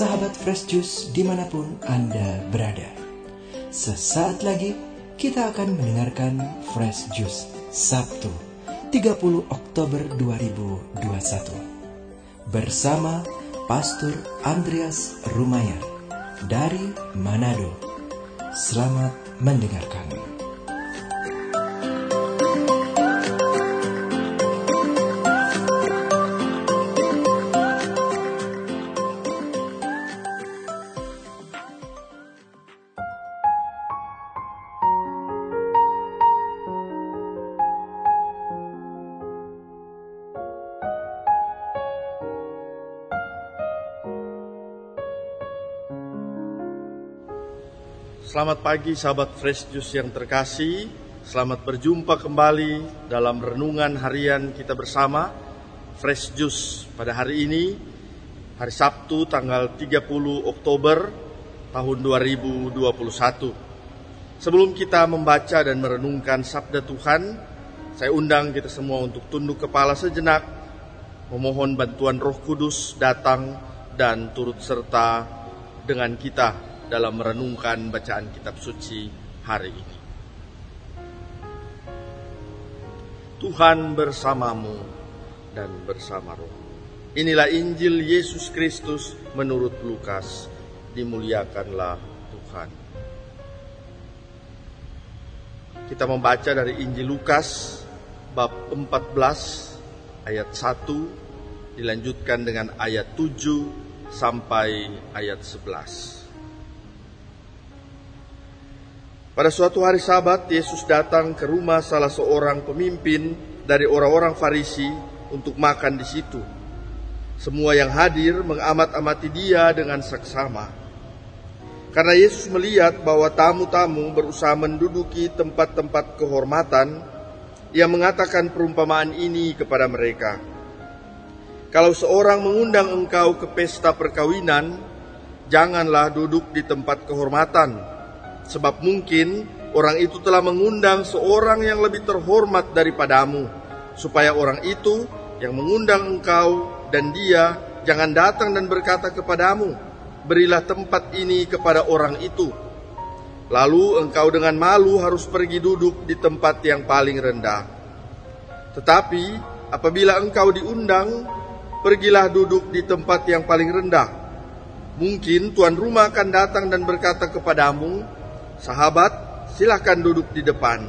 sahabat Fresh Juice di mana pun Anda berada. Sesaat lagi kita akan mendengarkan Fresh Juice Sabtu 30 Oktober 2021 bersama Pastor Andreas Rumayar dari Manado. Selamat mendengarkan. Selamat pagi sahabat Fresh Juice yang terkasih. Selamat berjumpa kembali dalam renungan harian kita bersama Fresh Juice pada hari ini hari Sabtu tanggal 30 Oktober tahun 2021. Sebelum kita membaca dan merenungkan sabda Tuhan, saya undang kita semua untuk tunduk kepala sejenak, memohon bantuan Roh Kudus datang dan turut serta dengan kita dalam merenungkan bacaan kitab suci hari ini. Tuhan bersamamu dan bersama roh. Inilah Injil Yesus Kristus menurut Lukas. Dimuliakanlah Tuhan. Kita membaca dari Injil Lukas bab 14 ayat 1 dilanjutkan dengan ayat 7 sampai ayat 11. Pada suatu hari Sabat, Yesus datang ke rumah salah seorang pemimpin dari orang-orang Farisi untuk makan di situ. Semua yang hadir mengamat-amati dia dengan seksama. Karena Yesus melihat bahwa tamu-tamu berusaha menduduki tempat-tempat kehormatan, ia mengatakan perumpamaan ini kepada mereka. Kalau seorang mengundang engkau ke pesta perkawinan, janganlah duduk di tempat kehormatan sebab mungkin orang itu telah mengundang seorang yang lebih terhormat daripadamu, supaya orang itu yang mengundang engkau dan dia jangan datang dan berkata kepadamu, berilah tempat ini kepada orang itu. Lalu engkau dengan malu harus pergi duduk di tempat yang paling rendah. Tetapi apabila engkau diundang, pergilah duduk di tempat yang paling rendah. Mungkin tuan rumah akan datang dan berkata kepadamu, Sahabat, silahkan duduk di depan.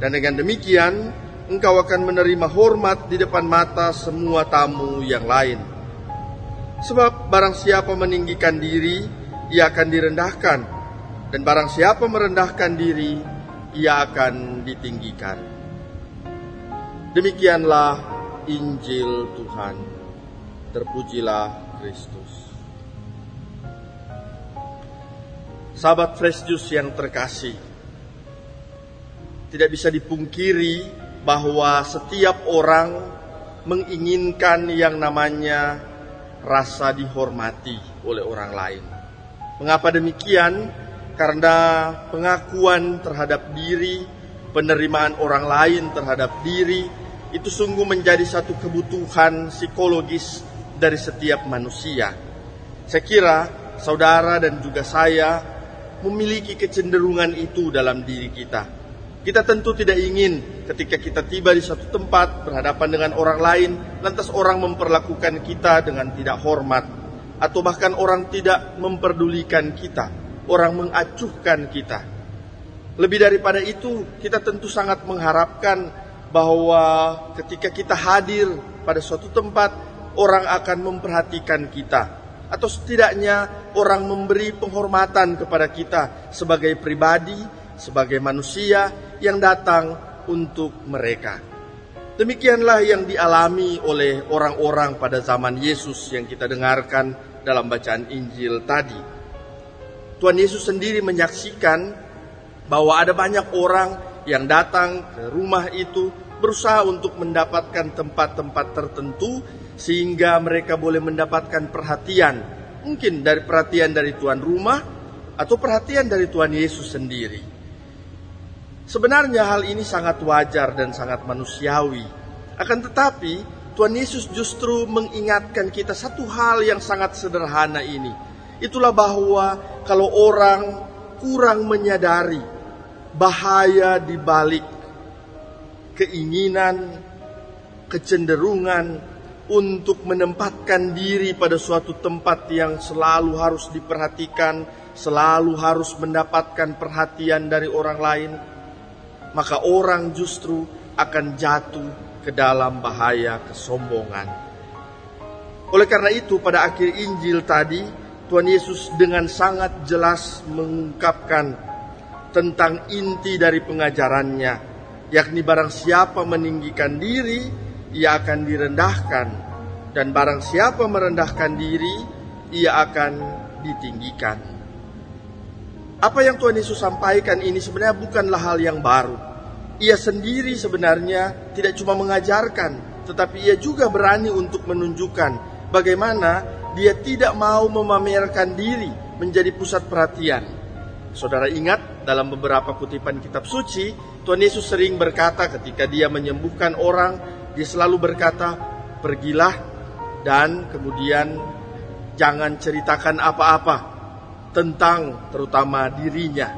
Dan dengan demikian, engkau akan menerima hormat di depan mata semua tamu yang lain. Sebab barang siapa meninggikan diri, ia akan direndahkan. Dan barang siapa merendahkan diri, ia akan ditinggikan. Demikianlah Injil Tuhan. Terpujilah Kristus. Sahabat Fresh Juice yang terkasih, tidak bisa dipungkiri bahwa setiap orang menginginkan yang namanya rasa dihormati oleh orang lain. Mengapa demikian? Karena pengakuan terhadap diri, penerimaan orang lain terhadap diri, itu sungguh menjadi satu kebutuhan psikologis dari setiap manusia. Saya kira saudara dan juga saya memiliki kecenderungan itu dalam diri kita. Kita tentu tidak ingin ketika kita tiba di satu tempat berhadapan dengan orang lain, lantas orang memperlakukan kita dengan tidak hormat, atau bahkan orang tidak memperdulikan kita, orang mengacuhkan kita. Lebih daripada itu, kita tentu sangat mengharapkan bahwa ketika kita hadir pada suatu tempat, orang akan memperhatikan kita, atau setidaknya orang memberi penghormatan kepada kita sebagai pribadi, sebagai manusia yang datang untuk mereka. Demikianlah yang dialami oleh orang-orang pada zaman Yesus yang kita dengarkan dalam bacaan Injil tadi. Tuhan Yesus sendiri menyaksikan bahwa ada banyak orang yang datang ke rumah itu berusaha untuk mendapatkan tempat-tempat tertentu sehingga mereka boleh mendapatkan perhatian, mungkin dari perhatian dari tuan rumah atau perhatian dari Tuhan Yesus sendiri. Sebenarnya hal ini sangat wajar dan sangat manusiawi. Akan tetapi, Tuhan Yesus justru mengingatkan kita satu hal yang sangat sederhana ini. Itulah bahwa kalau orang kurang menyadari bahaya di balik keinginan, kecenderungan untuk menempatkan diri pada suatu tempat yang selalu harus diperhatikan, selalu harus mendapatkan perhatian dari orang lain, maka orang justru akan jatuh ke dalam bahaya kesombongan. Oleh karena itu, pada akhir Injil tadi, Tuhan Yesus dengan sangat jelas mengungkapkan tentang inti dari pengajarannya, yakni barang siapa meninggikan diri, ia akan direndahkan, dan barang siapa merendahkan diri, ia akan ditinggikan. Apa yang Tuhan Yesus sampaikan ini sebenarnya bukanlah hal yang baru ia sendiri sebenarnya tidak cuma mengajarkan, tetapi ia juga berani untuk menunjukkan bagaimana dia tidak mau memamerkan diri menjadi pusat perhatian. Saudara ingat dalam beberapa kutipan kitab suci, Tuhan Yesus sering berkata ketika dia menyembuhkan orang, dia selalu berkata, "Pergilah dan kemudian jangan ceritakan apa-apa tentang terutama dirinya."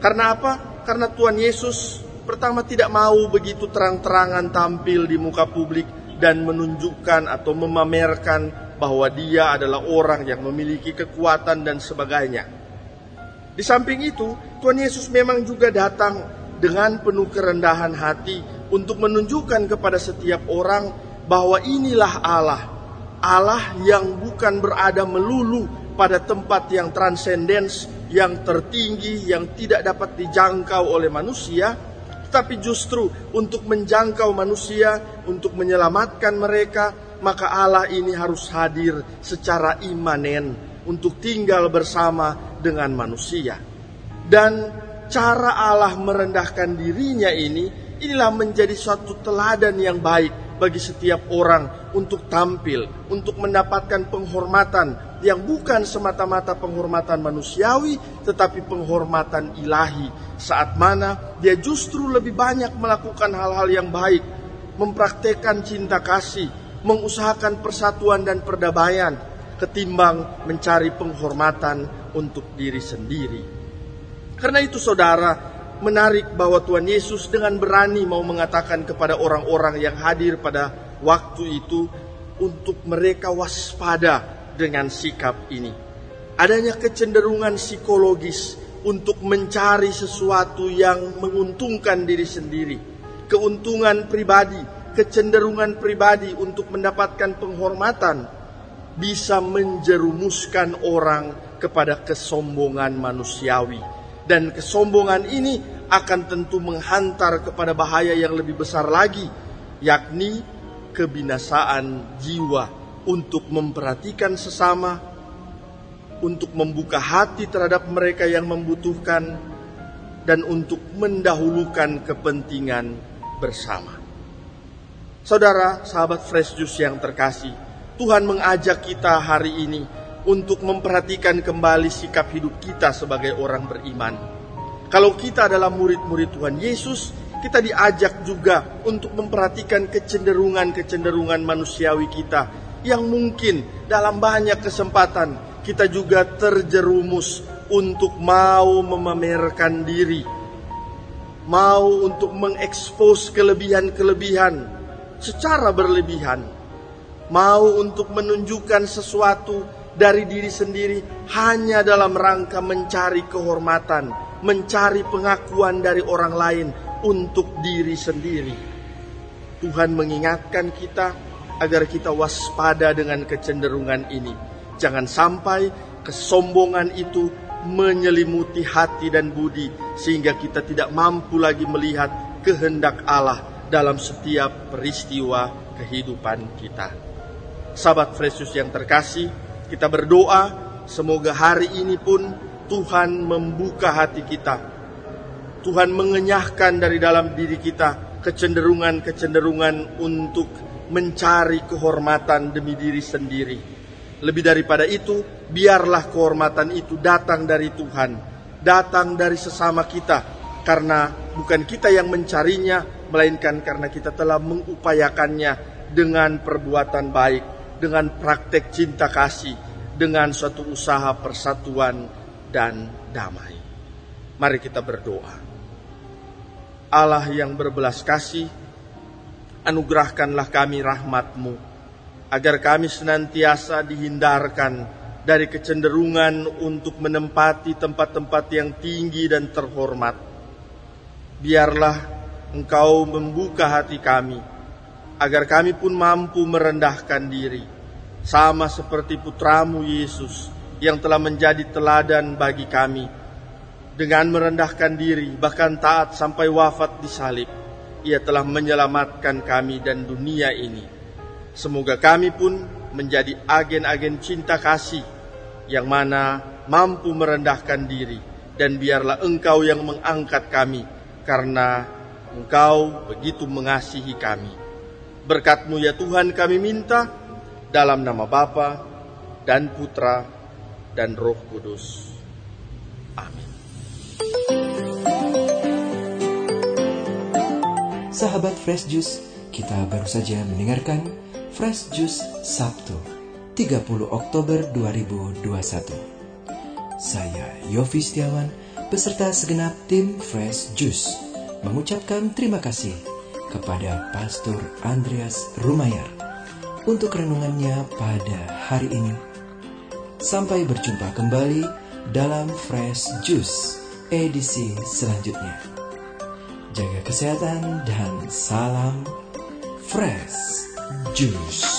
Karena apa? Karena Tuhan Yesus Pertama tidak mau begitu terang-terangan tampil di muka publik dan menunjukkan atau memamerkan bahwa dia adalah orang yang memiliki kekuatan dan sebagainya. Di samping itu, Tuhan Yesus memang juga datang dengan penuh kerendahan hati untuk menunjukkan kepada setiap orang bahwa inilah Allah. Allah yang bukan berada melulu pada tempat yang transendens, yang tertinggi, yang tidak dapat dijangkau oleh manusia, tapi justru untuk menjangkau manusia, untuk menyelamatkan mereka, maka Allah ini harus hadir secara imanen untuk tinggal bersama dengan manusia. Dan cara Allah merendahkan dirinya ini, inilah menjadi suatu teladan yang baik bagi setiap orang untuk tampil, untuk mendapatkan penghormatan yang bukan semata-mata penghormatan manusiawi, tetapi penghormatan ilahi saat mana dia justru lebih banyak melakukan hal-hal yang baik, mempraktekkan cinta kasih, mengusahakan persatuan dan perdamaian, ketimbang mencari penghormatan untuk diri sendiri. Karena itu saudara, menarik bahwa Tuhan Yesus dengan berani mau mengatakan kepada orang-orang yang hadir pada waktu itu untuk mereka waspada dengan sikap ini. Adanya kecenderungan psikologis untuk mencari sesuatu yang menguntungkan diri sendiri, keuntungan pribadi, kecenderungan pribadi untuk mendapatkan penghormatan bisa menjerumuskan orang kepada kesombongan manusiawi dan kesombongan ini akan tentu menghantar kepada bahaya yang lebih besar lagi yakni kebinasaan jiwa untuk memperhatikan sesama untuk membuka hati terhadap mereka yang membutuhkan dan untuk mendahulukan kepentingan bersama. Saudara, sahabat Fresh Juice yang terkasih, Tuhan mengajak kita hari ini untuk memperhatikan kembali sikap hidup kita sebagai orang beriman. Kalau kita adalah murid-murid Tuhan Yesus, kita diajak juga untuk memperhatikan kecenderungan-kecenderungan manusiawi kita yang mungkin dalam banyak kesempatan kita juga terjerumus untuk mau memamerkan diri, mau untuk mengekspos kelebihan-kelebihan secara berlebihan, mau untuk menunjukkan sesuatu dari diri sendiri hanya dalam rangka mencari kehormatan, mencari pengakuan dari orang lain untuk diri sendiri. Tuhan mengingatkan kita agar kita waspada dengan kecenderungan ini Jangan sampai kesombongan itu menyelimuti hati dan budi sehingga kita tidak mampu lagi melihat kehendak Allah dalam setiap peristiwa kehidupan kita. Sahabat Fresius yang terkasih, kita berdoa semoga hari ini pun Tuhan membuka hati kita. Tuhan mengenyahkan dari dalam diri kita kecenderungan-kecenderungan untuk mencari kehormatan demi diri sendiri. Lebih daripada itu, biarlah kehormatan itu datang dari Tuhan, datang dari sesama kita, karena bukan kita yang mencarinya, melainkan karena kita telah mengupayakannya dengan perbuatan baik, dengan praktek cinta kasih, dengan suatu usaha persatuan dan damai. Mari kita berdoa. Allah yang berbelas kasih, anugerahkanlah kami rahmatmu, agar kami senantiasa dihindarkan dari kecenderungan untuk menempati tempat-tempat yang tinggi dan terhormat. Biarlah Engkau membuka hati kami, agar kami pun mampu merendahkan diri, sama seperti putramu Yesus yang telah menjadi teladan bagi kami. Dengan merendahkan diri, bahkan taat sampai wafat di salib, ia telah menyelamatkan kami dan dunia ini. Semoga kami pun menjadi agen-agen cinta kasih yang mana mampu merendahkan diri dan biarlah engkau yang mengangkat kami karena engkau begitu mengasihi kami. Berkatmu ya Tuhan kami minta dalam nama Bapa dan Putra dan Roh Kudus. Amin. Sahabat Fresh Juice, kita baru saja mendengarkan Fresh Juice Sabtu 30 Oktober 2021. Saya Yofi Setiawan beserta segenap tim Fresh Juice mengucapkan terima kasih kepada Pastor Andreas Rumayar untuk renungannya pada hari ini. Sampai berjumpa kembali dalam Fresh Juice edisi selanjutnya. Jaga kesehatan dan salam Fresh Juice.